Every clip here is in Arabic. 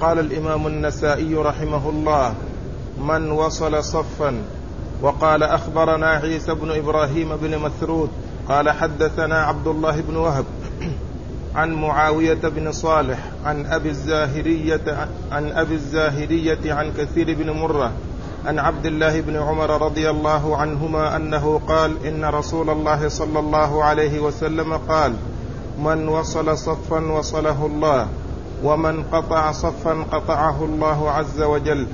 قال الإمام النسائي رحمه الله من وصل صفا وقال أخبرنا عيسى بن إبراهيم بن مثرود قال حدثنا عبد الله بن وهب عن معاوية بن صالح عن أبي الزاهرية عن أبي الزاهرية عن كثير بن مرة عن عبد الله بن عمر رضي الله عنهما أنه قال إن رسول الله صلى الله عليه وسلم قال من وصل صفا وصله الله ومن قطع صفا قطعه الله عز وجل.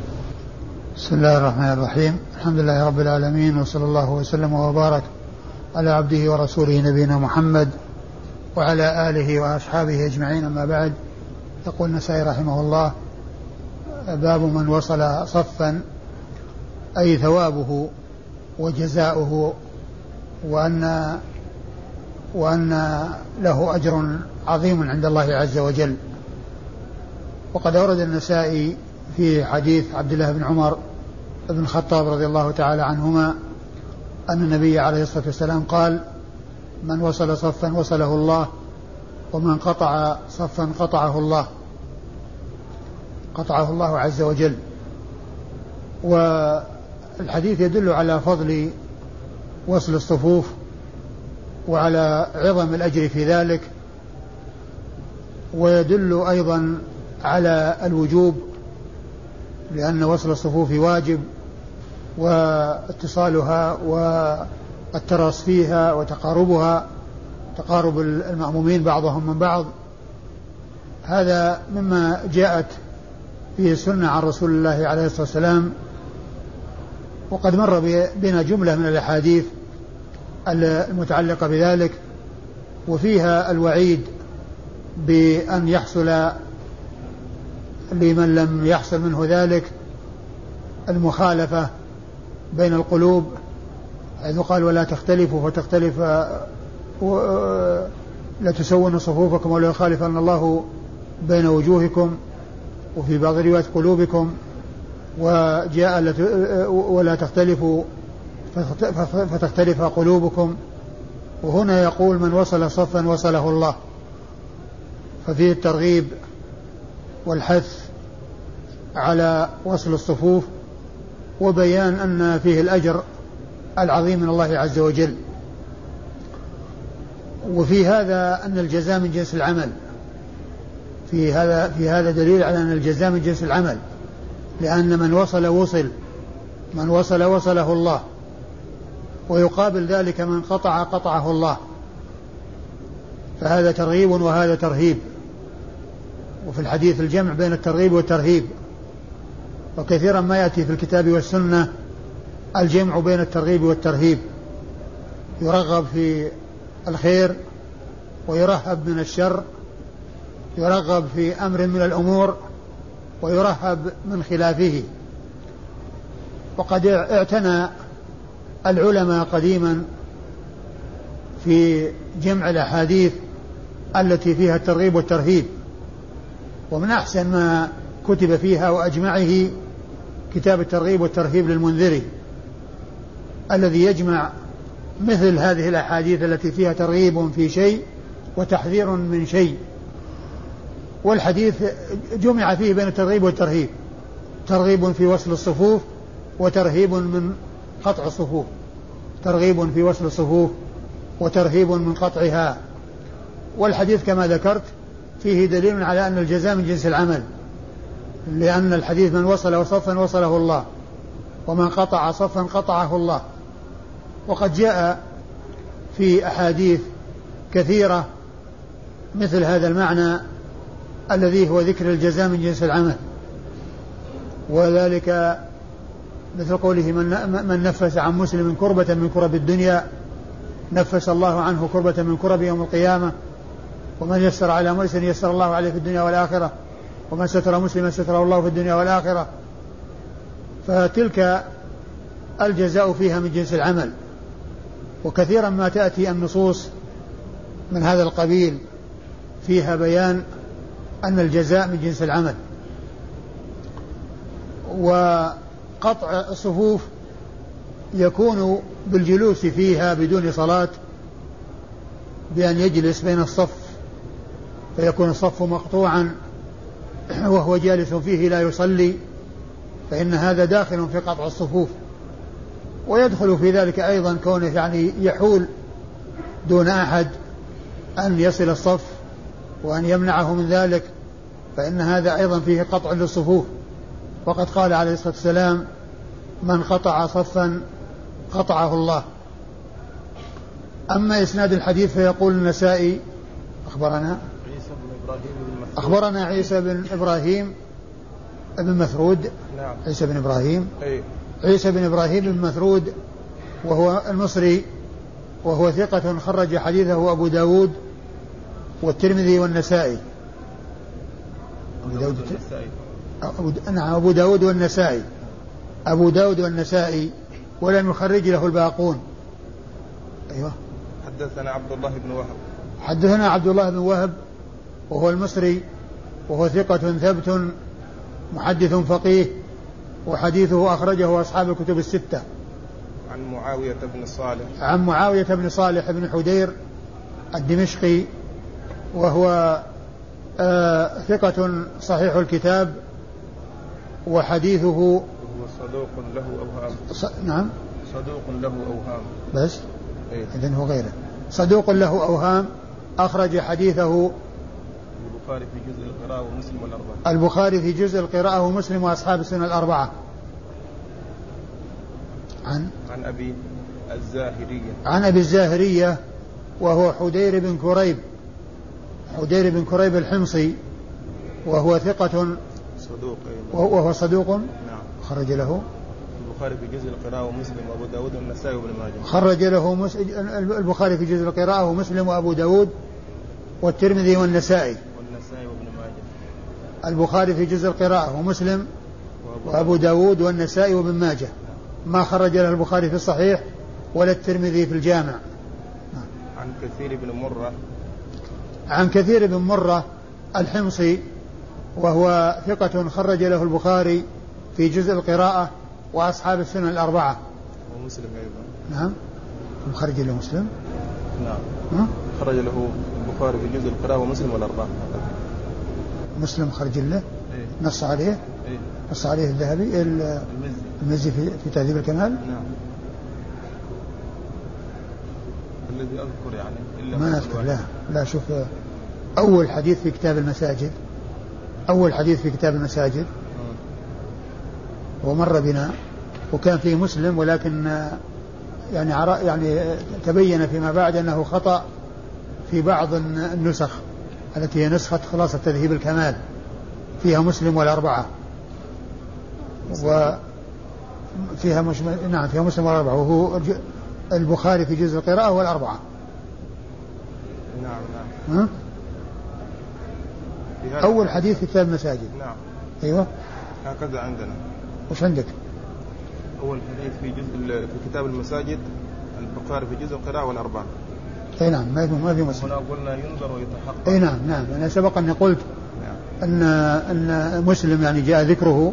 بسم الله الرحمن الرحيم. الحمد لله رب العالمين وصلى الله وسلم وبارك على عبده ورسوله نبينا محمد وعلى آله وأصحابه أجمعين أما بعد. يقول النسائي رحمه الله باب من وصل صفا أي ثوابه وجزاؤه وأن وأن له أجر عظيم عند الله عز وجل. وقد أورد النسائي في حديث عبد الله بن عمر بن الخطاب رضي الله تعالى عنهما أن النبي عليه الصلاة والسلام قال من وصل صفا وصله الله ومن قطع صفا قطعه الله قطعه الله عز وجل. والحديث يدل على فضل وصل الصفوف وعلى عظم الأجر في ذلك ويدل أيضا على الوجوب لأن وصل الصفوف واجب واتصالها والتراص فيها وتقاربها تقارب المأمومين بعضهم من بعض. هذا مما جاءت فيه السنة عن رسول الله عليه الصلاة والسلام وقد مر بنا جملة من الأحاديث المتعلقة بذلك وفيها الوعيد بأن يحصل لمن لم يحصل منه ذلك المخالفة بين القلوب حيث قال ولا تختلفوا فتختلف لا تسون صفوفكم ولا يخالفن الله بين وجوهكم وفي بعض الروايات قلوبكم وجاء ولا تختلفوا فتختلف قلوبكم. وهنا يقول من وصل صفا وصله الله. ففيه الترغيب والحث على وصل الصفوف وبيان أن فيه الأجر العظيم من الله عز وجل. وفي هذا أن الجزاء من جنس العمل. في هذا في هذا دليل على أن الجزاء من جنس العمل. لأن من وصل وصل. من وصل وصله الله. ويقابل ذلك من قطع قطعه الله. فهذا ترغيب وهذا ترهيب. وفي الحديث الجمع بين الترغيب والترهيب. وكثيرا ما يأتي في الكتاب والسنة الجمع بين الترغيب والترهيب. يرغب في الخير ويرهب من الشر يرغب في أمر من الأمور ويرهب من خلافه. وقد اعتنى العلماء قديما في جمع الأحاديث التي فيها الترغيب والترهيب. ومن أحسن ما كتب فيها وأجمعه كتاب الترغيب والترهيب للمنذري الذي يجمع مثل هذه الأحاديث التي فيها ترغيب في شيء وتحذير من شيء. والحديث جمع فيه بين الترغيب والترهيب ترغيب في وصل الصفوف وترهيب من قطع الصفوف ترغيب في وصل الصفوف وترهيب من قطعها. والحديث كما ذكرت فيه دليل على أن الجزاء من جنس العمل لأن الحديث من وصل صفا وصله الله ومن قطع صفا قطعه الله. وقد جاء في أحاديث كثيرة مثل هذا المعنى الذي هو ذكر الجزاء من جنس العمل. وذلك مثل قوله من من نفس عن مسلم كربة من كرب الدنيا نفس الله عنه كربة من كرب يوم القيامة. ومن يسر على مسلم يسر الله عليه في الدنيا والآخرة. ومن ستر مسلما ستره الله في الدنيا والآخرة. فتلك الجزاء فيها من جنس العمل. وكثيرا ما تأتي النصوص من هذا القبيل فيها بيان أن الجزاء من جنس العمل. وقطع الصفوف يكون بالجلوس فيها بدون صلاة بأن يجلس بين الصف فيكون الصف مقطوعا وهو جالس فيه لا يصلي فإن هذا داخل في قطع الصفوف. ويدخل في ذلك أيضا كونه يعني يحول دون أحد أن يصل الصف وأن يمنعه من ذلك فإن هذا أيضا فيه قطع للصفوف. وقد قال عليه الصلاة والسلام من قطع صفا قطعه الله. أما إسناد الحديث فيقول النسائي أخبرنا إبراهيم بن أخبرنا عيسى بن إبراهيم بن مثرود نعم. عيسى بن إبراهيم. أي. عيسى بن إبراهيم بن مثرود وهو المصري وهو ثقة خرج حديثه أبو داود والترمذي والنسائي. أبو داود والنسائي. أبو نعم أبو داود والنسائي. أبو داود والنسائي ولم يخرج له الباقون. أيوه. حدثنا عبد الله بن وهب. حدثنا عبد الله بن وهب. وهو المصري وهو ثقة ثبت محدث فقيه وحديثه أخرجه أصحاب الكتب الستة. عن معاوية بن صالح. عن معاوية بن صالح بن حدير الدمشقي وهو آه ثقة صحيح الكتاب وحديثه هو صدوق له أوهام. ص... نعم. صدوق له أوهام. بس؟ إيه؟ إذن هو غيره. صدوق له أوهام أخرج حديثه البخاري في جزء القراءة ومسلم والأربعة. البخاري في جزء القراءة ومسلم وأصحاب السنة الأربعة. عن؟ عن أبي الزاهرية. عن أبي الزاهرية وهو حدير بن كريب. حدير بن كريب الحمصي وهو ثقة. صدوق وهو صدوق؟ نعم. خرج له. البخاري في جزء القراءة ومسلم وأبو داود والنسائي وابن ماجه. خرج له مس... البخاري في جزء القراءة ومسلم وأبو داود والترمذي والنسائي. البخاري في جزء القراءة ومسلم وأبو داود والنسائي وابن ماجه. ما خرج له البخاري في الصحيح ولا الترمذي في الجامع. عن كثير بن مرة. عن كثير بن مرة الحمصي وهو ثقة خرج له البخاري في جزء القراءة وأصحاب السنن الأربعة. ومسلم أيضا. نعم. خرج له مسلم؟ نعم. خرج له البخاري في جزء القراءة ومسلم والأربعة. مسلم خرج له إيه؟ نص عليه إيه؟ نص عليه الذهبي المزي. المزي في, في تهذيب الكمال. نعم. الذي أذكر يعني إلا ما أذكر لا لا شوف أول حديث في كتاب المساجد أول حديث في كتاب المساجد. ومر بنا وكان فيه مسلم ولكن يعني يعني تبين فيما بعد أنه خطأ في بعض النسخ. التي هي نسخة خلاصة تذهيب الكمال فيها مسلم والأربعة. وفيها مش نعم فيها مسلم والأربعة. وهو البخاري في جزء القراءة والأربعة. نعم نعم. ها؟ أول حديث في كتاب المساجد. نعم. أيوه. هكذا عندنا. وش عندك؟ أول حديث في جزء في كتاب المساجد البخاري في جزء القراءة والأربعة. إي نعم ما في ما في مسلم هنا قلنا ينظر ويتحقق إي نعم نعم أنا سبق اني قلت. ان أن مسلم يعني جاء ذكره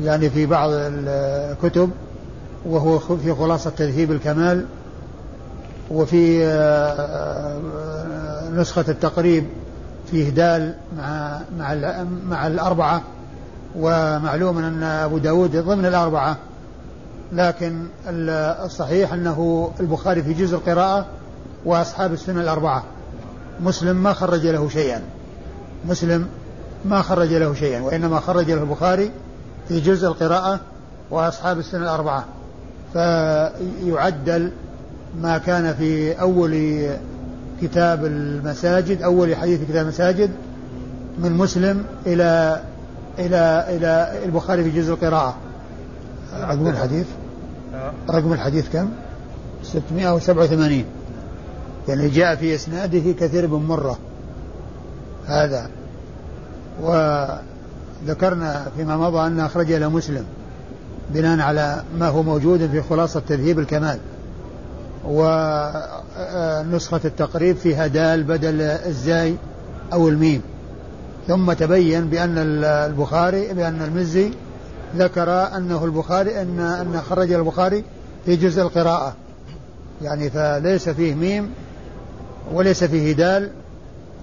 يعني في بعض الكتب وهو في خلاصة تذهيب الكمال وفي آه، آه، نسخة التقريب فيه دال مع مع مع الأربعة ومعلوم أن أبو داود ضمن الأربعة لكن الصحيح أنه البخاري في جزء القراءة وأصحاب السنة الأربعة. مسلم ما خرج له شيئا. مسلم ما خرج له شيئا وإنما خرج له البخاري في جزء القراءة وأصحاب السنة الأربعة. فيعدل ما كان في أول كتاب المساجد أول حديث كتاب المساجد من مسلم إلى إلى إلى البخاري في جزء القراءة. رقم الحديث؟ رقم الحديث كم؟ 687 يعني جاء في إسناده كثير بن مرة هذا. وذكرنا فيما مضى أن أخرج إلى مسلم بناء على ما هو موجود في خلاصة تذهيب الكمال ونسخة التقريب فيها دال بدل الزاي أو الميم. ثم تبين بأن البخاري بأن المزي ذكر أنه البخاري أن أن خرج البخاري في جزء القراءة. يعني فليس فيه ميم وليس فيه دال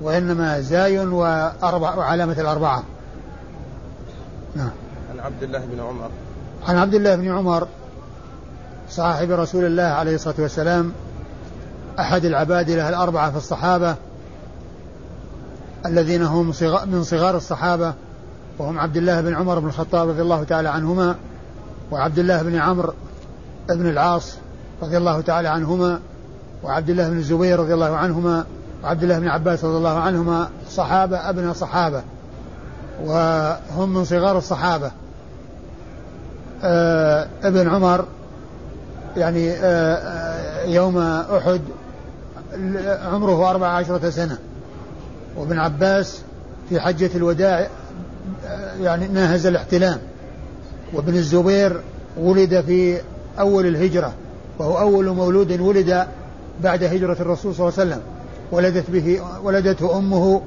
وإنما زاي وأربع وعلامة الأربعة. نعم. عن عبد الله بن عمر. عن عبد الله بن عمر صاحب رسول الله عليه الصلاة والسلام أحد العبادلة الأربعة في الصحابة الذين هم من صغار الصحابة وهم عبد الله بن عمر بن الخطاب رضي الله تعالى عنهما وعبد الله بن عمرو بن العاص رضي الله تعالى عنهما وعبد الله بن الزبير رضي الله عنهما وعبد الله بن عباس رضي الله عنهما صحابة أبناء صحابة وهم من صغار الصحابة. آه ابن عمر يعني آه, آه، يوم أحد عمره أربع عشرة سنة. وابن عباس في حجة الوداع آه، يعني ناهز الاحتلام. وابن الزبير ولد في أول الهجرة وهو أول مولود ولد بعد هجرة الرسول صلى الله عليه وسلم ولدت به ولدته أمه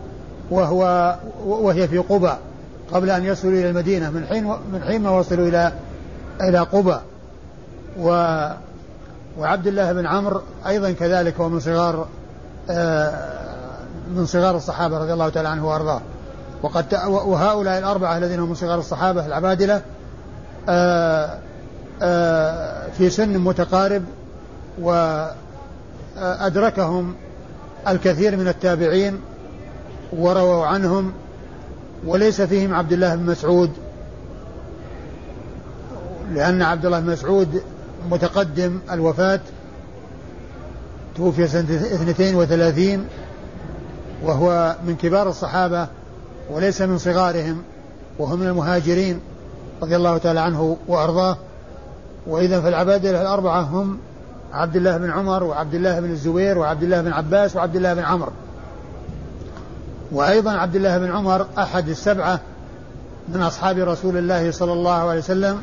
وهو وهي في قبى قبل أن يصلوا إلى المدينة من حين من حين ما وصلوا إلى إلى قبى. و وعبد الله بن عمرو أيضا كذلك هو من صغار آه، من صغار الصحابة رضي الله تعالى عنه وأرضاه. وقد وهؤلاء الأربعة الذين هم من صغار الصحابة العبادلة آه، آه، في سن متقارب وأدركهم الكثير من التابعين ورووا عنهم وليس فيهم عبد الله بن مسعود لأن عبد الله بن مسعود متقدم الوفاة توفي سنة 32 وهو من كبار الصحابة وليس من صغارهم وهو من المهاجرين رضي الله تعالى عنه وأرضاه وإذا فالعبادلة الأربعة هم عبد الله بن عمر وعبد الله بن الزبير وعبد الله بن عباس وعبد الله بن عمرو وأيضا عبد الله بن عمر أحد السبعة من أصحاب رسول الله صلى الله عليه وسلم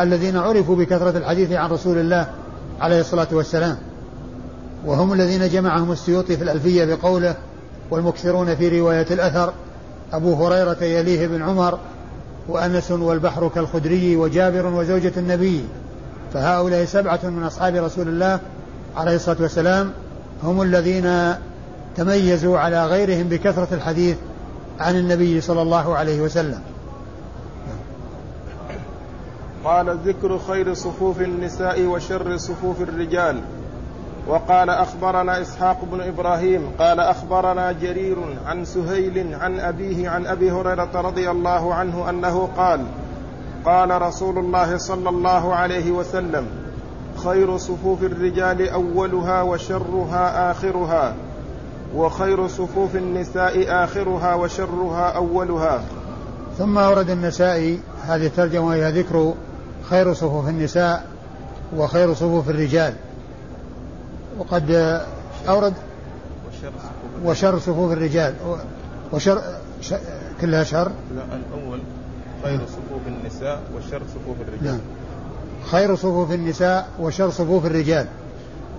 الذين عرفوا بكثرة الحديث عن رسول الله عليه الصلاة والسلام. وهم الذين جمعهم السيوطي في الألفية بقوله والمكثرون في رواية الأثر أبو هريرة يليه بن عمر وأنس والبحر كالخدري وجابر وزوجة النبي. فهؤلاء سبعة من أصحاب رسول الله عليه الصلاة والسلام هم الذين تميزوا على غيرهم بكثرة الحديث عن النبي صلى الله عليه وسلم. قال ذكر خير صفوف النساء وشر صفوف الرجال. وقال أخبرنا إسحاق بن إبراهيم قال أخبرنا جرير عن سهيل عن أبيه عن أبي هريرة رضي الله عنه أنه قال قال رسول الله صلى الله عليه وسلم خير صفوف الرجال أولها وشرها آخرها وخير صفوف النساء آخرها وشرها أولها. ثم ورد النسائي هذه الترجمة وهي ذكر خير صفوف النساء وخير صفوف الرجال. وقد أورد وشر صفوف الرجال. وشر كلها شر؟ لا الأول خير صفوف النساء وشر صفوف الرجال. نعم. خير صفوف النساء وشر صفوف الرجال.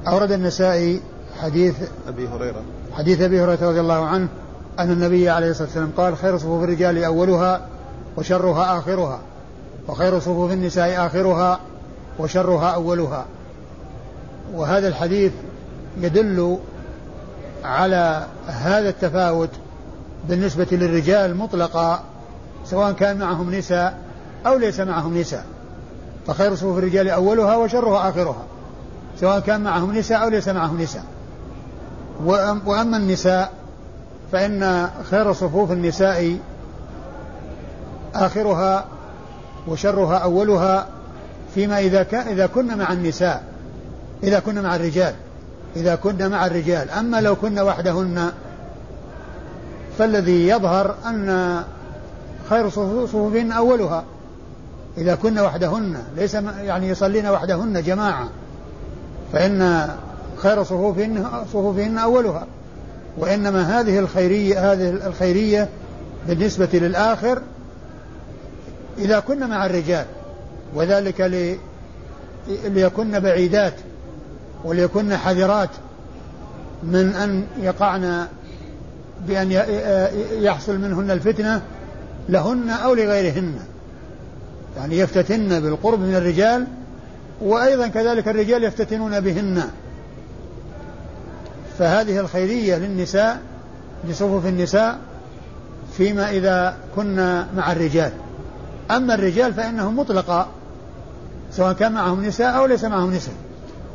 أورد النسائي حديث أبي هريرة. حديث أبي هريرة رضي الله عنه أن النبي عليه الصلاة والسلام قال خير صفوف الرجال أولها وشرها آخرها وخير صفوف النساء آخرها وشرها أولها. وهذا الحديث يدل على هذا التفاوت بالنسبة للرجال مطلقا سواء كان معهم نساء أو ليس معهم نساء. فخير صفوف الرجال أولها وشرها آخرها. سواء كان معهم نساء أو ليس معهم نساء. وأما النساء فإن خير صفوف النساء آخرها وشرها أولها فيما إذا كان إذا كن مع النساء إذا كن مع الرجال إذا كن مع الرجال. أما لو كن وحدهن فالذي يظهر أن خير صفوفهن أولها. إذا كن وحدهن ليس يعني يصلين وحدهن جماعة. فإن خير صفوفهن صفوفهن أولها. وإنما هذه الخيرية هذه الخيرية بالنسبة للآخر إذا كن مع الرجال. وذلك لي ليكن بعيدات وليكن حذرات من أن يقعن بأن يحصل منهن الفتنة لهن أو لغيرهن. يعني يفتتن بالقرب من الرجال وأيضا كذلك الرجال يفتتنون بهن. فهذه الخيرية للنساء لصفوف النساء فيما إذا كنا مع الرجال. أما الرجال فإنهم مطلقة سواء كان معهم نساء أو ليس معهم نساء.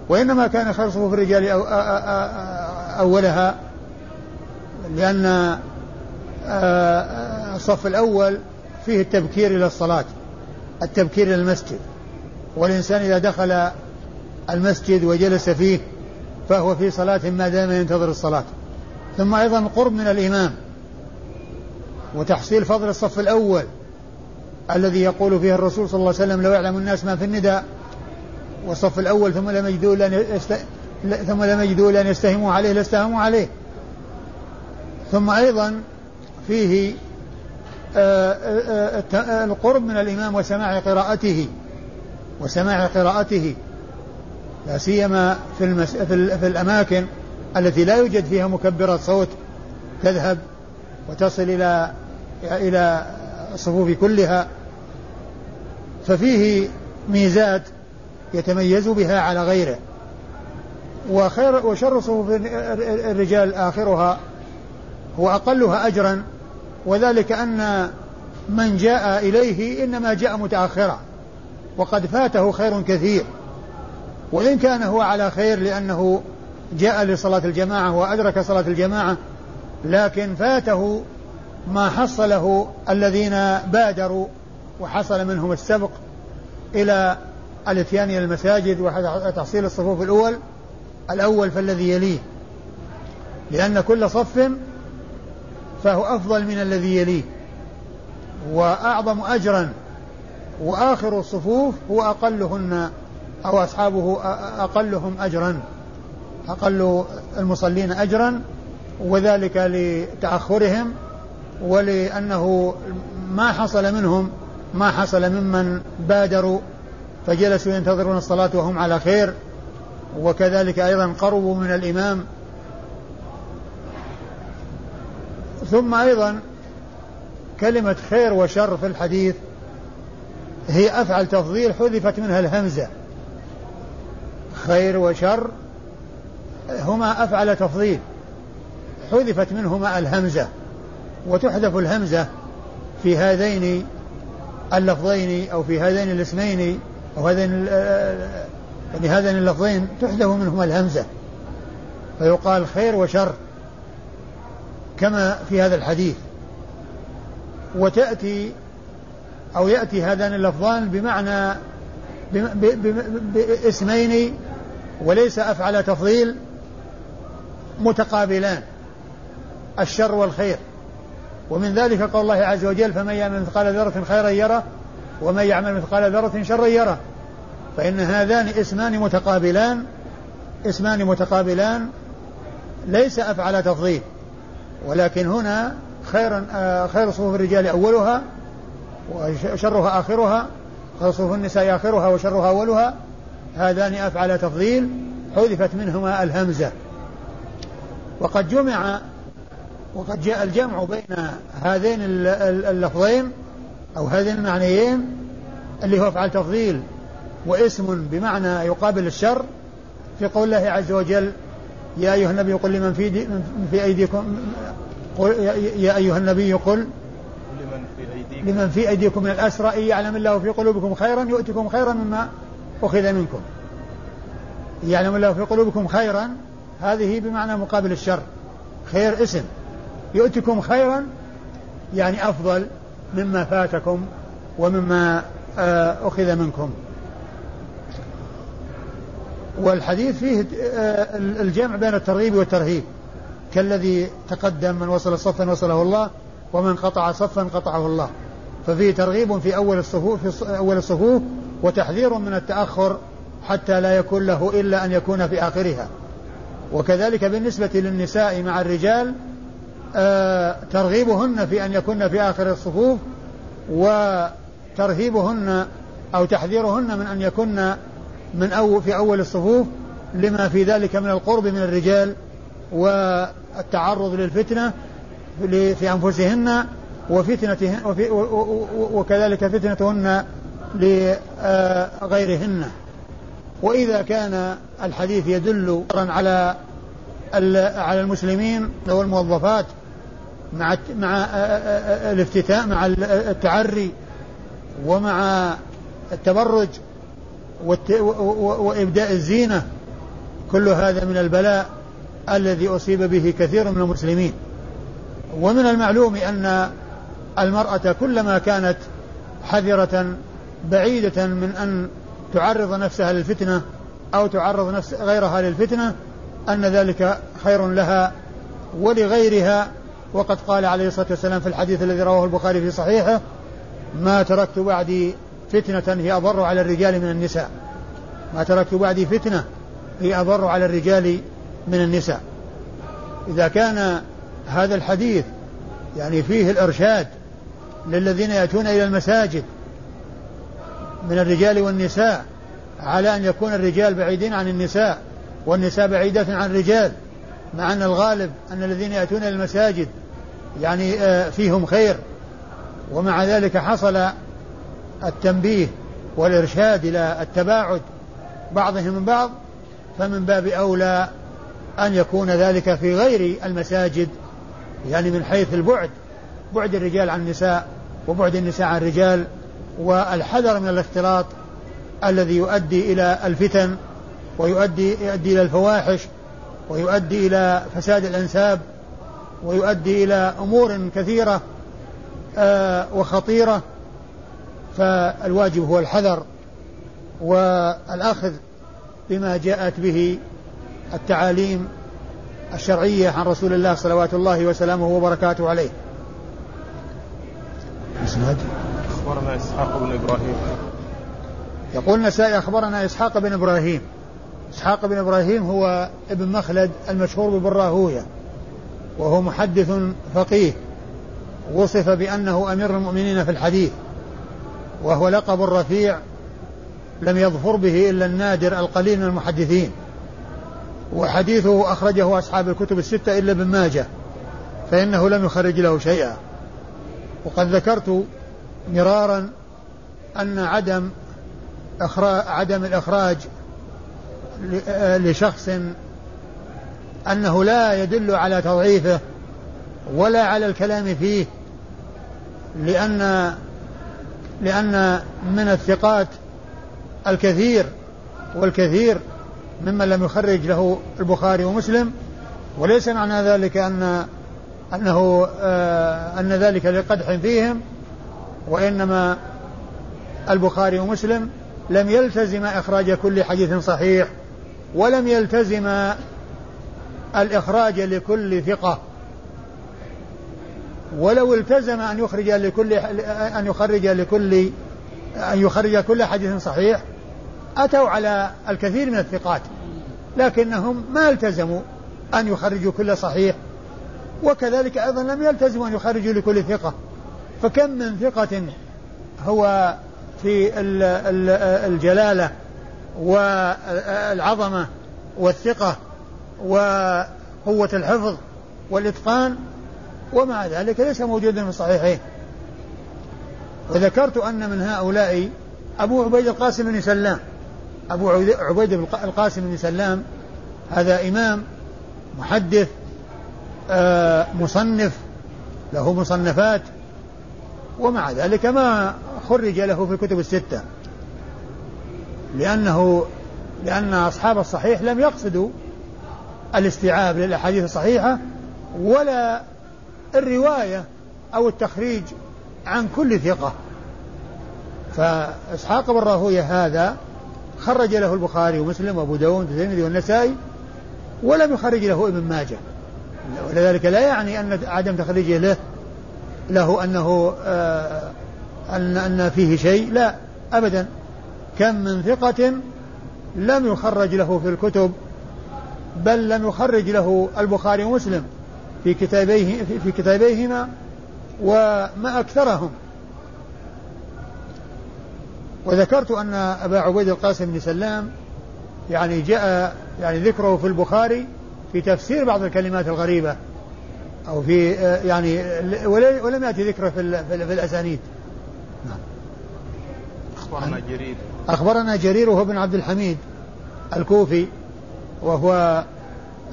وإنما كان خير صفوف الرجال أو أولها لأن الصف الأول فيه التبكير إلى الصلاة التبكير إلى المسجد. والإنسان إذا دخل المسجد وجلس فيه فهو في صلاة ما دام ينتظر الصلاة. ثم أيضا القرب من الإمام. وتحصيل فضل الصف الأول الذي يقول فيه الرسول صلى الله عليه وسلم لو يعلم الناس ما في النداء. والصف الأول ثم لم يجدوا لأن يست... ثم لم يجدوا لأن يستهموا عليه لاستهموا عليه. ثم أيضا فيه القرب من الإمام وسماع قراءته وسماع قراءته. لا سيما في, المس... في, في الأماكن التي لا يوجد فيها مكبرات صوت تذهب وتصل إلى إلى الصفوف كلها. ففيه ميزات يتميز بها على غيره. وخير وشر صفوف الرجال آخرها هو أقلها أجرا وذلك أن من جاء إليه إنما جاء متأخرا وقد فاته خير كثير. وإن كان هو على خير لأنه جاء لصلاة الجماعة وأدرك صلاة الجماعة لكن فاته ما حصله الذين بادروا وحصل منهم السبق إلى الإتيان إلى المساجد وتحصيل الصفوف الأول الأول فالذي يليه. لأن كل صف فهو أفضل من الذي يليه. وأعظم أجرا وآخر الصفوف هو أقلهن أو أصحابه أقلهم أجرا أقل المصلين أجرا وذلك لتأخرهم ولأنه ما حصل منهم ما حصل ممن بادروا فجلسوا ينتظرون الصلاة وهم على خير. وكذلك أيضا قربوا من الإمام ثم أيضا كلمة خير وشر في الحديث هي أفعل تفضيل حذفت منها الهمزة. خير وشر هما أفعل تفضيل حذفت منهما الهمزة وتحذف الهمزة في هذين اللفظين أو في هذين الاسمين أو هذين يعني هذين اللفظين تحذف منهما الهمزة. فيقال خير وشر. كما في هذا الحديث. وتأتي أو يأتي هذان اللفظان بمعنى باسمين وليس أفعل تفضيل متقابلان الشر والخير. ومن ذلك قول الله عز وجل فمن يعمل مثقال ذرة خيرا يره ومن يعمل مثقال ذرة شرا يره. فإن هذان اسمان متقابلان اسمان متقابلان ليس أفعل تفضيل. ولكن هنا خيرا آه، خير صفوف الرجال أولها وشرها آخرها خير صفوف النساء آخرها وشرها أولها. هذان أفعل تفضيل. حذفت منهما الهمزة. وقد جمع وقد جاء الجمع بين هذين اللفظين أو هذين المعنيين اللي هو أفعال تفضيل واسم بمعنى يقابل الشر في قول الله عز وجل يا أيها النبي قل لمن في, دي في أيديكم قل يا أيها النبي قل لمن في أيديكم لمن في أيديكم من الأسرى إن يعلم الله في قلوبكم خيرا يؤتكم خيرا مما أخذ منكم. يعلم الله في قلوبكم خيرا هذه بمعنى مقابل الشر. خير اسم. يؤتكم خيرا يعني أفضل مما فاتكم ومما آه، أخذ منكم. والحديث فيه آه، الجمع بين الترغيب والترهيب. كالذي تقدم من وصل صفا وصله الله ومن قطع صفا قطعه الله. ففيه ترغيب في أول الصفوف في أول الصفوف وتحذير من التأخر حتى لا يكون له إلا أن يكون في آخرها. وكذلك بالنسبة للنساء مع الرجال آه ترغيبهن في أن يكن في آخر الصفوف وترهيبهن أو تحذيرهن من أن يكن من أو في أول الصفوف لما في ذلك من القرب من الرجال والتعرض للفتنة في أنفسهن وفتنتهن وكذلك فتنتهن لغيرهن. وإذا كان الحديث يدل على على المسلمين والموظفات مع مع الافتتاء مع التعري ومع التبرج وإبداء الزينة كل هذا من البلاء الذي أصيب به كثير من المسلمين. ومن المعلوم أن المرأة كلما كانت حذرة بعيدة من أن تعرض نفسها للفتنة أو تعرض نفس غيرها للفتنة أن ذلك خير لها ولغيرها. وقد قال عليه الصلاة والسلام في الحديث الذي رواه البخاري في صحيحه ما تركت بعدي فتنة هي أضر على الرجال من النساء. ما تركت بعدي فتنة هي أضر على الرجال من النساء. إذا كان هذا الحديث يعني فيه الإرشاد للذين يأتون إلى المساجد من الرجال والنساء على أن يكون الرجال بعيدين عن النساء والنساء بعيدات عن الرجال مع أن الغالب أن الذين يأتون إلى المساجد يعني آه، فيهم خير. ومع ذلك حصل التنبيه والإرشاد إلى التباعد بعضهم من بعض فمن باب أولى أن يكون ذلك في غير المساجد يعني من حيث البعد بعد الرجال عن النساء وبعد النساء عن الرجال والحذر من الاختلاط الذي يؤدي إلى الفتن ويؤدي يؤدي إلى الفواحش ويؤدي إلى فساد الأنساب ويؤدي إلى أمور كثيرة آه، وخطيرة. فالواجب هو الحذر والأخذ بما جاءت به التعاليم الشرعية عن رسول الله صلوات الله وسلامه وبركاته عليه. إسناد؟ أخبرنا إسحاق بن إبراهيم. يقول النسائي أخبرنا إسحاق بن إبراهيم. إسحاق بن إبراهيم هو ابن مخلد المشهور ببراهوية وهو محدث فقيه. وصف بأنه أمير المؤمنين في الحديث. وهو لقب رفيع لم يظفر به إلا النادر القليل من المحدثين. وحديثه أخرجه أصحاب الكتب الستة إلا ابن ماجه فإنه لم يخرج له شيئا. وقد ذكرت مرارا أن عدم إخراج عدم الإخراج لشخص أنه لا يدل على تضعيفه ولا على الكلام فيه لأن لأن من الثقات الكثير والكثير ممن لم يخرج له البخاري ومسلم وليس معنى ذلك أن أنه آه أن ذلك لقدح فيهم وإنما البخاري ومسلم لم يلتزم إخراج كل حديث صحيح ولم يلتزم الإخراج لكل ثقة. ولو التزم أن يخرج لكل أن يخرج لكل أن يخرج كل حديث صحيح أتوا على الكثير من الثقات لكنهم ما التزموا أن يخرجوا كل صحيح وكذلك أيضا لم يلتزموا أن يخرجوا لكل ثقة. فكم من ثقة هو في الجلالة والعظمة والثقة وقوة الحفظ والإتقان ومع ذلك ليس موجودا في الصحيحين وذكرت أن من هؤلاء أبو عبيد القاسم بن سلام. أبو عبيد القاسم بن سلام. هذا إمام محدث آه، مصنف له مصنفات. ومع ذلك ما خرج له في الكتب الستة. لأنه لأن أصحاب الصحيح لم يقصدوا الاستيعاب للأحاديث الصحيحة ولا الرواية أو التخريج عن كل ثقة. فإسحاق بن راهوية هذا خرج له البخاري ومسلم وأبو داود والترمذي والنسائي ولم يخرج له ابن ماجه. ولذلك لا يعني أن عدم تخريجه له له أنه آه أن أن فيه شيء لا أبدا. كم من ثقة لم يخرج له في الكتب بل لم يخرج له البخاري ومسلم. في كتابيه في كتابيهما وما أكثرهم. وذكرت أن أبا عبيد القاسم بن سلام يعني جاء يعني ذكره في البخاري في تفسير بعض الكلمات الغريبة أو في يعني ولم يأتي ذكره في, في, الأسانيد. نعم. أخبرنا جرير. أخبرنا جرير وهو بن عبد الحميد الكوفي وهو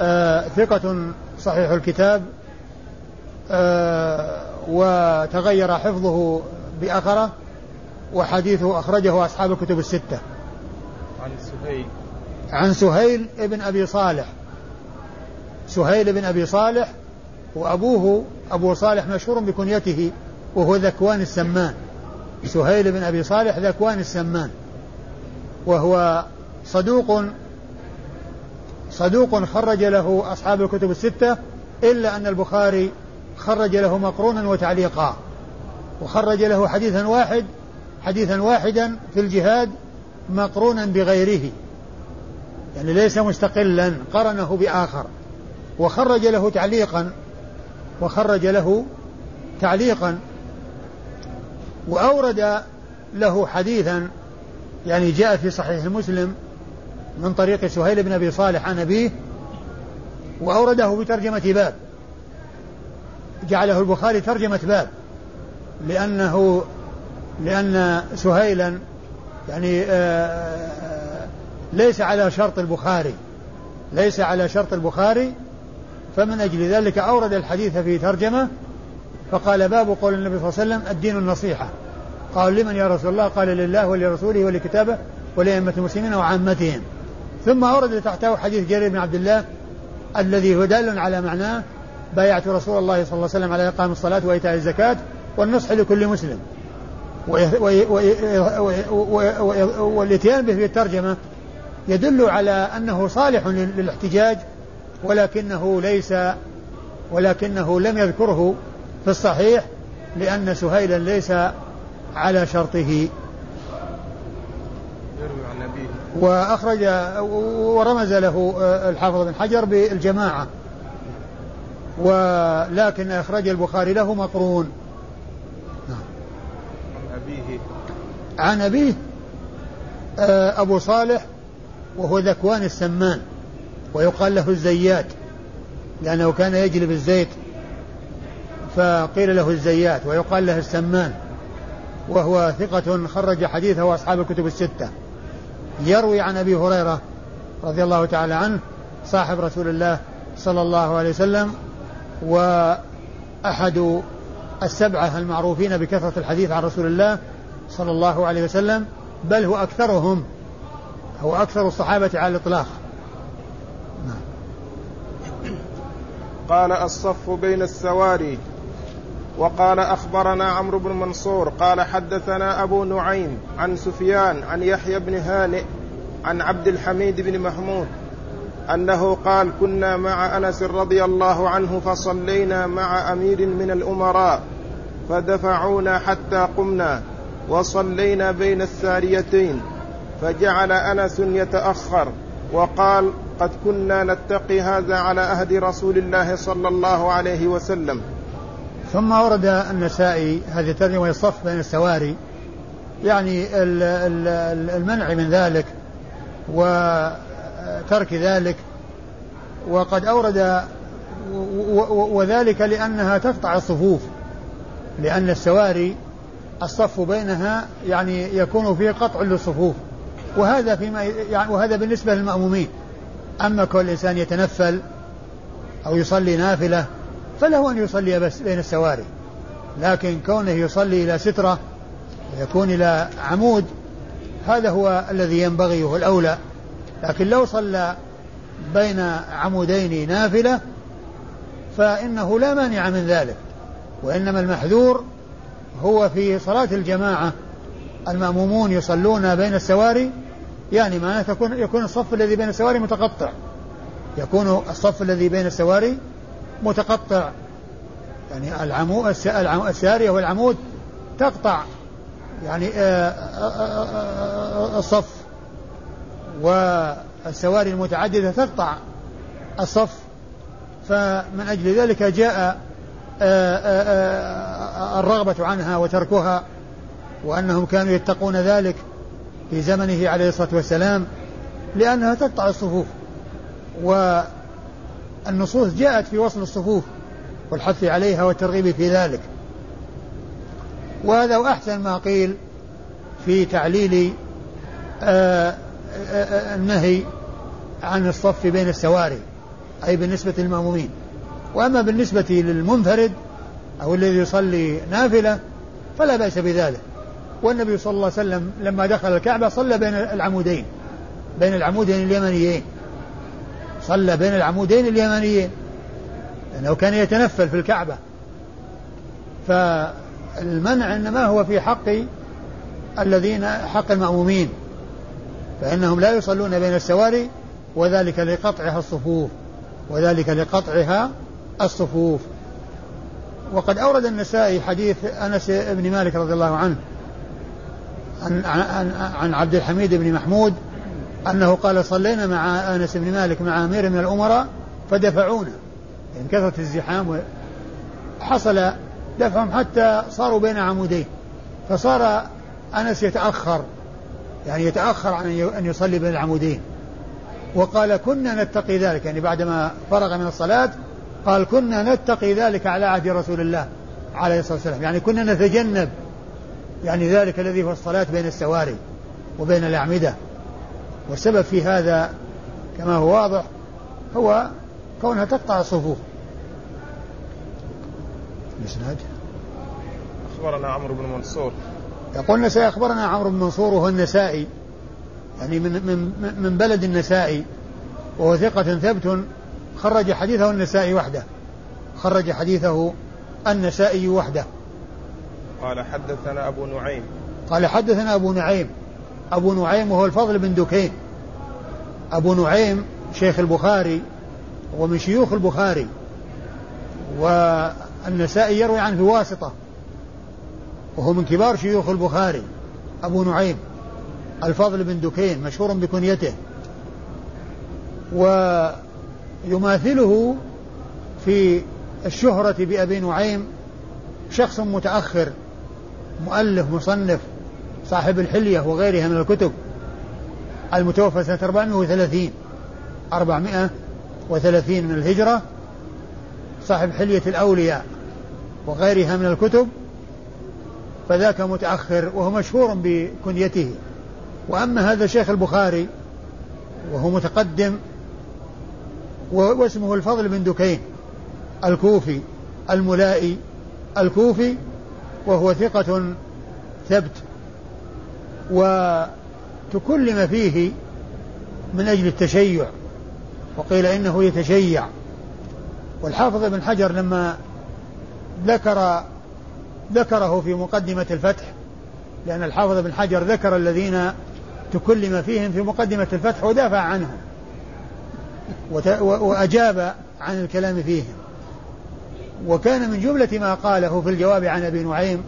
آه ثقة صحيح الكتاب آه وتغير حفظه بأخره وحديثه أخرجه أصحاب الكتب الستة. عن سهيل. عن سهيل بن أبي صالح. سهيل بن أبي صالح وأبوه أبو صالح مشهور بكنيته وهو ذكوان السمان. سهيل بن أبي صالح ذكوان السمان وهو صدوق صدوق خرج له أصحاب الكتب الستة إلا أن البخاري خرج له مقرونا وتعليقا. وخرج له حديثا واحد حديثا واحدا في الجهاد مقرونا بغيره. يعني ليس مستقلا قرنه بآخر. وخرج له تعليقا وخرج له تعليقا. وأورد له حديثا يعني جاء في صحيح مسلم من طريق سهيل بن أبي صالح عن أبيه وأورده بترجمة باب. جعله البخاري ترجمة باب. لأنه لأن سهيلا يعني آه، آه، ليس على شرط البخاري ليس على شرط البخاري فمن أجل ذلك أورد الحديث في ترجمة فقال باب قول النبي صلى الله عليه وسلم الدين النصيحة. قال لمن يا رسول الله؟ قال لله ولرسوله ولكتابه ولأئمة المسلمين وعامتهم. ثم أورد تحته حديث جرير بن عبد الله الذي هو دال على معناه بايعت رسول الله صلى الله عليه وسلم على إقام الصلاة وإيتاء الزكاة والنصح لكل مسلم. والإتيان به في الترجمة يدل على أنه صالح للاحتجاج ولكنه ليس ولكنه لم يذكره في الصحيح لأن سهيلا ليس على شرطه. وأخرج ورمز له الحافظ بن حجر بالجماعة. ولكن أخرج البخاري له مقرون. نعم. عن أبيه عن أبيه آه، أبو صالح وهو ذكوان السمان ويقال له الزيات لأنه كان يجلب الزيت فقيل له الزيات ويقال له السمان وهو ثقة خرج حديثه أصحاب الكتب الستة. يروي عن أبي هريرة رضي الله تعالى عنه صاحب رسول الله صلى الله عليه وسلم وأحد السبعة المعروفين بكثرة الحديث عن رسول الله صلى الله عليه وسلم بل هو أكثرهم هو أكثر الصحابة على الإطلاق نعم. قال الصف بين السواري وقال أخبرنا عمرو بن منصور قال حدثنا أبو نعيم عن سفيان عن يحيى بن هانئ عن عبد الحميد بن محمود أنه قال كنا مع أنس رضي الله عنه فصلينا مع أمير من الأمراء فدفعونا حتى قمنا وصلينا بين الساريتين فجعل أنس يتأخر وقال قد كنا نتقي هذا على عهد رسول الله صلى الله عليه وسلم ثم ورد النسائي هذه الترجمة يصف بين السواري. يعني المنع من ذلك وترك ذلك. وقد أورد وذلك لأنها تقطع الصفوف لأن السواري الصف بينها يعني يكون فيه قطع للصفوف. وهذا فيما يعني وهذا بالنسبة للمأمومين. أما كل إنسان يتنفل أو يصلي نافلة فله أن يصلي بس بين السواري. لكن كونه يصلي إلى سترة ويكون إلى عمود هذا هو الذي ينبغي وهو الأولى. لكن لو صلى بين عمودين نافلة فإنه لا مانع من ذلك. وإنما المحذور هو في صلاة الجماعة. المأمومون يصلون بين السواري يعني معناه تكون يكون الصف الذي بين السواري متقطع. يكون الصف الذي بين السواري متقطع. يعني العمود السارية والعمود تقطع. يعني آه، آه، آه، الصف. والسواري المتعددة تقطع الصف. فمن أجل ذلك جاء الرغبة عنها وتركها وأنهم كانوا يتقون ذلك في زمنه عليه الصلاة والسلام لأنها تقطع الصفوف. والنصوص جاءت في وصل الصفوف والحث عليها والترغيب في ذلك. وهذا وأحسن ما قيل في تعليل آه، آه، آه، النهي عن الصف بين السواري أي بالنسبة للمأمومين. وأما بالنسبة للمنفرد أو الذي يصلي نافلة فلا بأس بذلك. والنبي صلى الله عليه وسلم لما دخل الكعبة صلى بين العمودين بين العمودين اليمنيين. صلى بين العمودين اليمنيين لأنه كان يتنفل في الكعبة. فالمنع إنما هو في حق الذين حق المأمومين فإنهم لا يصلون بين السواري وذلك لقطعها الصفوف وذلك لقطعها الصفوف. وقد أورد النسائي حديث أنس بن مالك رضي الله عنه عن, عن, عن عبد الحميد بن محمود أنه قال صلينا مع أنس بن مالك مع أمير من الأمراء فدفعونا. يعني كثرة الزحام حصل دفعهم حتى صاروا بين عمودين. فصار أنس يتأخر يعني يتأخر عن أن يصلي بين العمودين. وقال كنا نتقي ذلك يعني بعدما فرغ من الصلاة قال كنا نتقي ذلك على عهد رسول الله عليه الصلاة والسلام. يعني كنا نتجنب يعني ذلك الذي هو الصلاة بين السواري وبين الأعمدة. والسبب في هذا كما هو واضح هو كونها تقطع الصفوف الإسناد أخبرنا عمرو بن منصور. يقول النسائي أخبرنا عمرو بن منصور وهو النسائي. يعني من من من بلد النسائي. وهو ثقة ثبت خرج حديثه النسائي وحده. خرج حديثه النسائي وحده. قال حدثنا أبو نعيم. قال حدثنا أبو نعيم. أبو نعيم وهو الفضل بن دكين. أبو نعيم شيخ البخاري ومن شيوخ البخاري. والنسائي يروي عنه بواسطة وهو من كبار شيوخ البخاري. أبو نعيم الفضل بن دكين مشهور بكنيته. ويماثله في الشهرة بأبي نعيم شخص متأخر مؤلف مصنف. صاحب الحلية وغيرها من الكتب المتوفى سنة 430 430 من الهجرة صاحب حلية الأولياء وغيرها من الكتب فذاك متأخر وهو مشهور بكنيته. وأما هذا الشيخ البخاري وهو متقدم واسمه الفضل بن دكين الكوفي الملائي الكوفي وهو ثقة ثبت وتكلم فيه من أجل التشيع وقيل إنه يتشيع. والحافظ ابن حجر لما ذكر ذكره في مقدمة الفتح لأن الحافظ ابن حجر ذكر الذين تكلم فيهم في مقدمة الفتح ودافع عنهم وأجاب عن الكلام فيهم. وكان من جملة ما قاله في الجواب عن أبي نعيم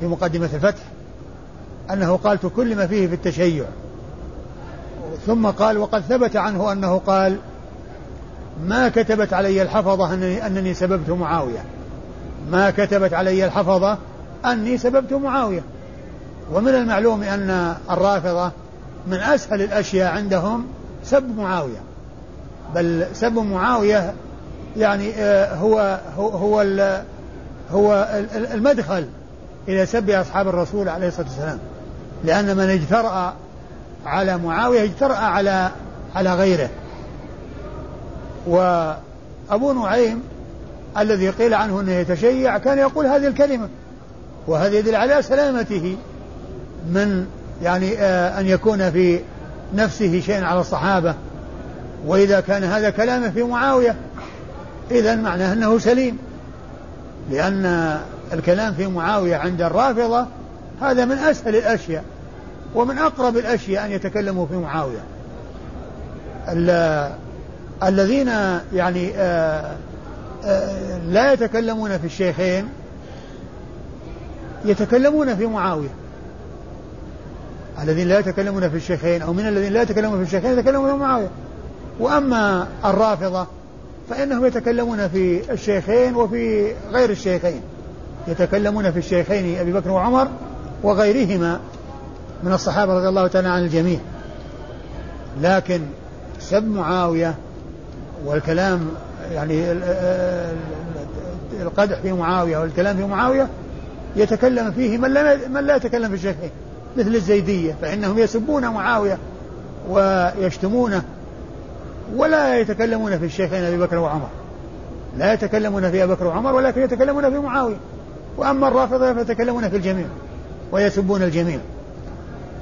في مقدمة الفتح أنه قال تكلم فيه في التشيع. ثم قال وقد ثبت عنه أنه قال ما كتبت علي الحفظة أنني, أنني سببت معاوية. ما كتبت علي الحفظة أني سببت معاوية. ومن المعلوم أن الرافضة من أسهل الأشياء عندهم سب معاوية. بل سب معاوية يعني آه، هو هو هو, هو المدخل إلى سب أصحاب الرسول عليه الصلاة والسلام. لأن من اجترأ على معاوية اجترأ على على غيره. وأبو نعيم الذي قيل عنه أنه يتشيع كان يقول هذه الكلمة وهذا يدل على سلامته من يعني آه أن يكون في نفسه شيء على الصحابة. وإذا كان هذا كلامه في معاوية إذا معناه أنه سليم. لأن الكلام في معاوية عند الرافضة هذا من أسهل الأشياء ومن أقرب الأشياء أن يتكلموا في معاوية. الذين يعني آه، آه، لا يتكلمون في الشيخين يتكلمون في معاوية. الذين لا يتكلمون في الشيخين أو من الذين لا يتكلمون في الشيخين يتكلمون في معاوية. وأما الرافضة فإنهم يتكلمون في الشيخين وفي غير الشيخين. يتكلمون في الشيخين أبي بكر وعمر وغيرهما من الصحابة رضي الله تعالى عن الجميع. لكن سب معاوية والكلام يعني القدح في معاوية والكلام في معاوية يتكلم فيه من لا, من لا يتكلم في الشيخين مثل الزيدية فإنهم يسبون معاوية ويشتمونه ولا يتكلمون في الشيخين أبي بكر وعمر. لا يتكلمون في أبي بكر وعمر ولكن يتكلمون في معاوية. وأما الرافضة فيتكلمون في الجميع. ويسبون الجميع.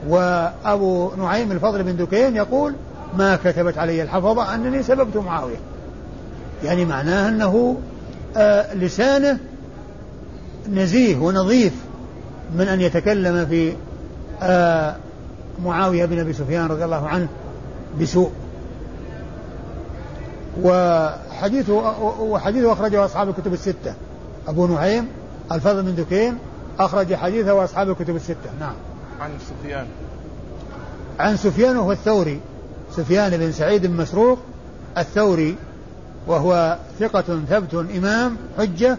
وأبو نعيم الفضل بن دكين يقول ما كتبت علي الحفظة أنني سببت معاوية. يعني معناه أنه آه لسانه نزيه ونظيف من أن يتكلم في آه معاوية بن أبي سفيان رضي الله عنه بسوء. وحديثه وحديثه أخرجه أصحاب الكتب الستة. أبو نعيم الفضل بن دكين أخرج حديثه وأصحاب الكتب الستة. نعم. عن سفيان. عن سفيان وهو الثوري. سفيان بن سعيد بن مسروق الثوري وهو ثقة ثبت إمام حجة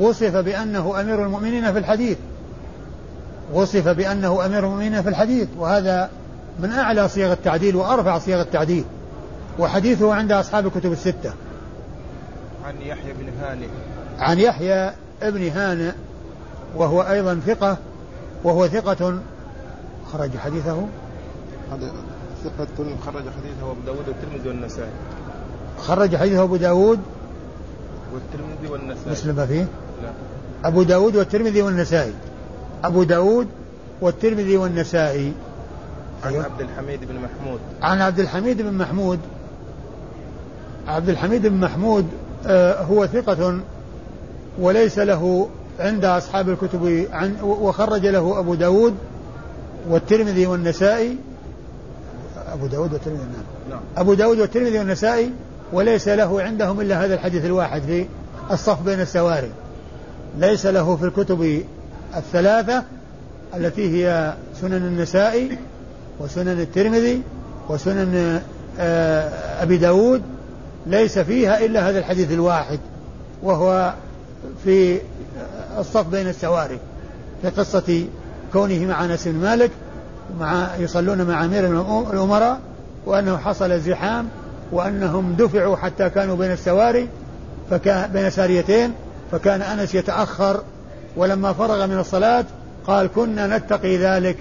وصف بأنه أمير المؤمنين في الحديث. وصف بأنه أمير المؤمنين في الحديث وهذا من أعلى صيغ التعديل وأرفع صيغ التعديل وحديثه عند أصحاب الكتب الستة. عن يحيى بن هانئ. عن يحيى بن هانئ وهو أيضا ثقة وهو ثقة خرج حديثه. ثقة خرج حديثه أبو داود والترمذي والنسائي. خرج حديثه أبو داود والترمذي والنسائي. مسلم فيه؟ لا. أبو داود والترمذي والنسائي. أبو داود والترمذي والنسائي. عن أيوه. عبد الحميد بن محمود. عن عبد الحميد بن محمود. عبد الحميد بن محمود آه، هو ثقة وليس له عند أصحاب الكتب عن وخرج له أبو داود والترمذي والنسائي. أبو داود والترمذي نعم. أبو داود والترمذي والنسائي وليس له عندهم إلا هذا الحديث الواحد في الصف بين السواري. ليس له في الكتب الثلاثة التي هي سنن النسائي وسنن الترمذي وسنن آه، أبي داود. ليس فيها إلا هذا الحديث الواحد وهو في الصف بين السواري في قصة كونه مع أنس بن مالك مع يصلون مع أمير الأمراء وأنه حصل الزحام وأنهم دفعوا حتى كانوا بين السواري فكان بين ساريتين فكان أنس يتأخر ولما فرغ من الصلاة قال كنا نتقي ذلك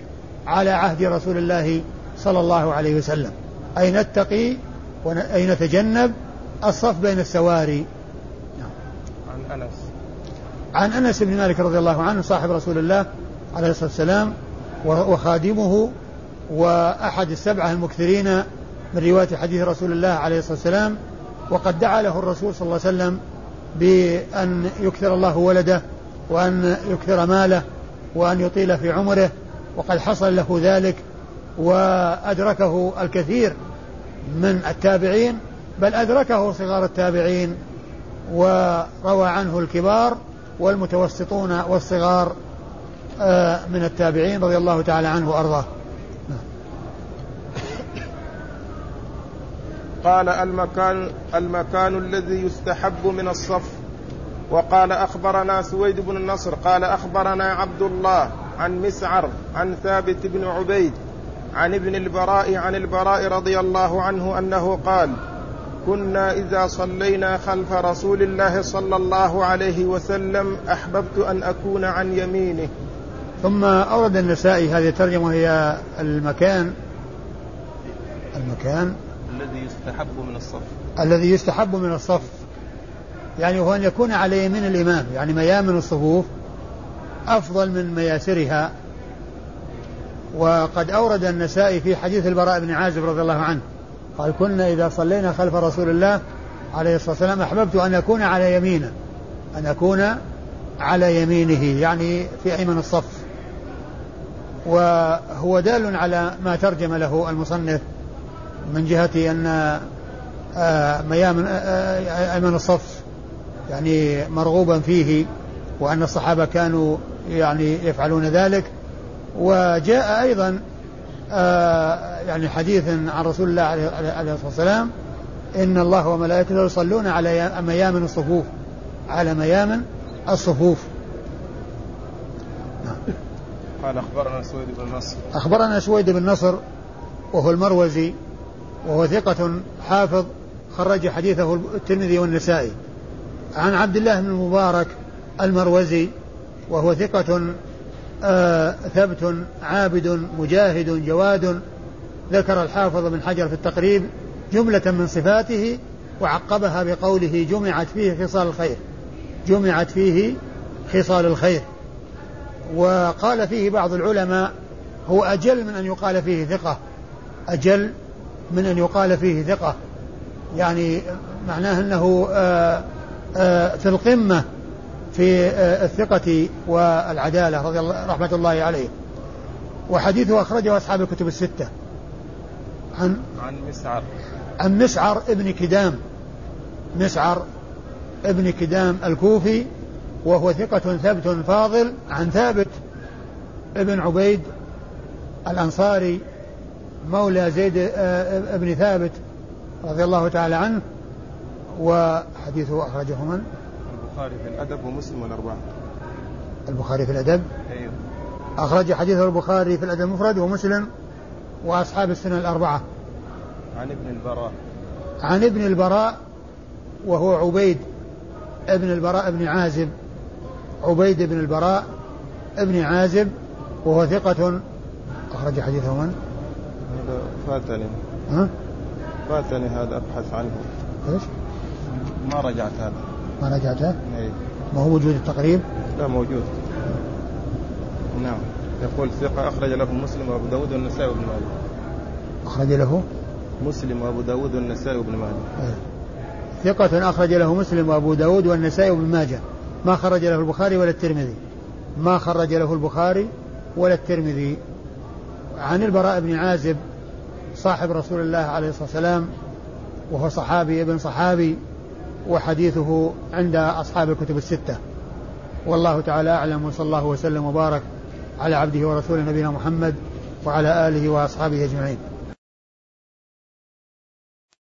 على عهد رسول الله صلى الله عليه وسلم. أي نتقي أي نتجنب الصف بين السواري. عن أنس. عن أنس بن مالك رضي الله عنه صاحب رسول الله عليه الصلاة والسلام وخادمه وأحد السبعة المكثرين من رواية حديث رسول الله عليه الصلاة والسلام. وقد دعا له الرسول صلى الله عليه وسلم بأن يكثر الله ولده وأن يكثر ماله وأن يطيل في عمره. وقد حصل له ذلك وأدركه الكثير من التابعين بل أدركه صغار التابعين وروى عنه الكبار. والمتوسطون والصغار آه، من التابعين رضي الله تعالى عنه وأرضاه. قال المكان المكان الذي يستحب من الصف وقال أخبرنا سويد بن النصر قال أخبرنا عبد الله عن مسعر عن ثابت بن عبيد عن ابن البراء عن البراء رضي الله عنه أنه قال كنا إذا صلينا خلف رسول الله صلى الله عليه وسلم أحببت أن أكون عن يمينه. ثم أورد النسائي هذه الترجمة هي المكان المكان الذي يستحب من الصف الذي يستحب من الصف يعني هو أن يكون على يمين الإمام يعني ميامن الصفوف أفضل من مياسرها. وقد أورد النسائي في حديث البراء بن عازب رضي الله عنه. قال كنا إذا صلينا خلف رسول الله عليه الصلاة والسلام أحببت أن أكون على يمينه أن أكون على يمينه يعني في أيمن الصف. وهو دال على ما ترجم له المصنف من جهة أن آه، ميامن آه، آه، أيمن الصف يعني مرغوبا فيه وأن الصحابة كانوا يعني يفعلون ذلك. وجاء أيضا يعني حديث عن رسول الله عليه الصلاة والسلام إن الله وملائكته يصلون على ميامن الصفوف. على ميامن الصفوف. نعم. قال أخبرنا سويد بن نصر. أخبرنا سويد بن نصر وهو المروزي وهو ثقة حافظ خرج حديثه الترمذي والنسائي. عن عبد الله بن المبارك المروزي وهو ثقة آه ثبت عابد مجاهد جواد ذكر الحافظ بن حجر في التقريب جملة من صفاته وعقبها بقوله جمعت فيه خصال الخير. جمعت فيه خصال الخير. وقال فيه بعض العلماء هو أجل من أن يقال فيه ثقة. أجل من أن يقال فيه ثقة. يعني معناه أنه آآ آآ في القمة في الثقة والعدالة رضي الله رحمة الله عليه. وحديثه أخرجه أصحاب الكتب الستة. عن عن مسعر. عن مسعر ابن كدام. مسعر ابن كدام الكوفي وهو ثقة ثبت فاضل عن ثابت ابن عبيد الأنصاري مولى زيد آه، ابن ثابت رضي الله تعالى عنه. وحديثه أخرجه من؟ البخاري في الأدب ومسلم والأربعة. البخاري في الأدب؟ أيوه. أخرج حديثه البخاري في الأدب المفرد ومسلم وأصحاب السنة الأربعة. عن ابن البراء. عن ابن البراء وهو عبيد ابن البراء بن عازب. عبيد بن البراء ابن عازب وهو ثقة. أخرج حديثه من؟ هذا فاتني. ها؟ فاتني هذا أبحث عنه. إيش؟ ما رجعت هذا. ما رجعته؟ أي ما هو موجود التقريب؟ لا موجود. نعم. يقول ثقة أخرج له مسلم وأبو داود والنسائي وابن ماجه. أخرج له؟ مسلم وأبو داود والنسائي وابن ماجه. إيه. ثقة أخرج له مسلم وأبو داود والنسائي وابن ماجه. ما خرج له البخاري ولا الترمذي؟ ما خرج له البخاري ولا الترمذي. عن البراء بن عازب صاحب رسول الله عليه الصلاة والسلام وهو صحابي ابن صحابي وحديثه عند أصحاب الكتب الستة. والله تعالى أعلم وصلى الله وسلم وبارك على عبده ورسوله نبينا محمد وعلى آله وأصحابه أجمعين.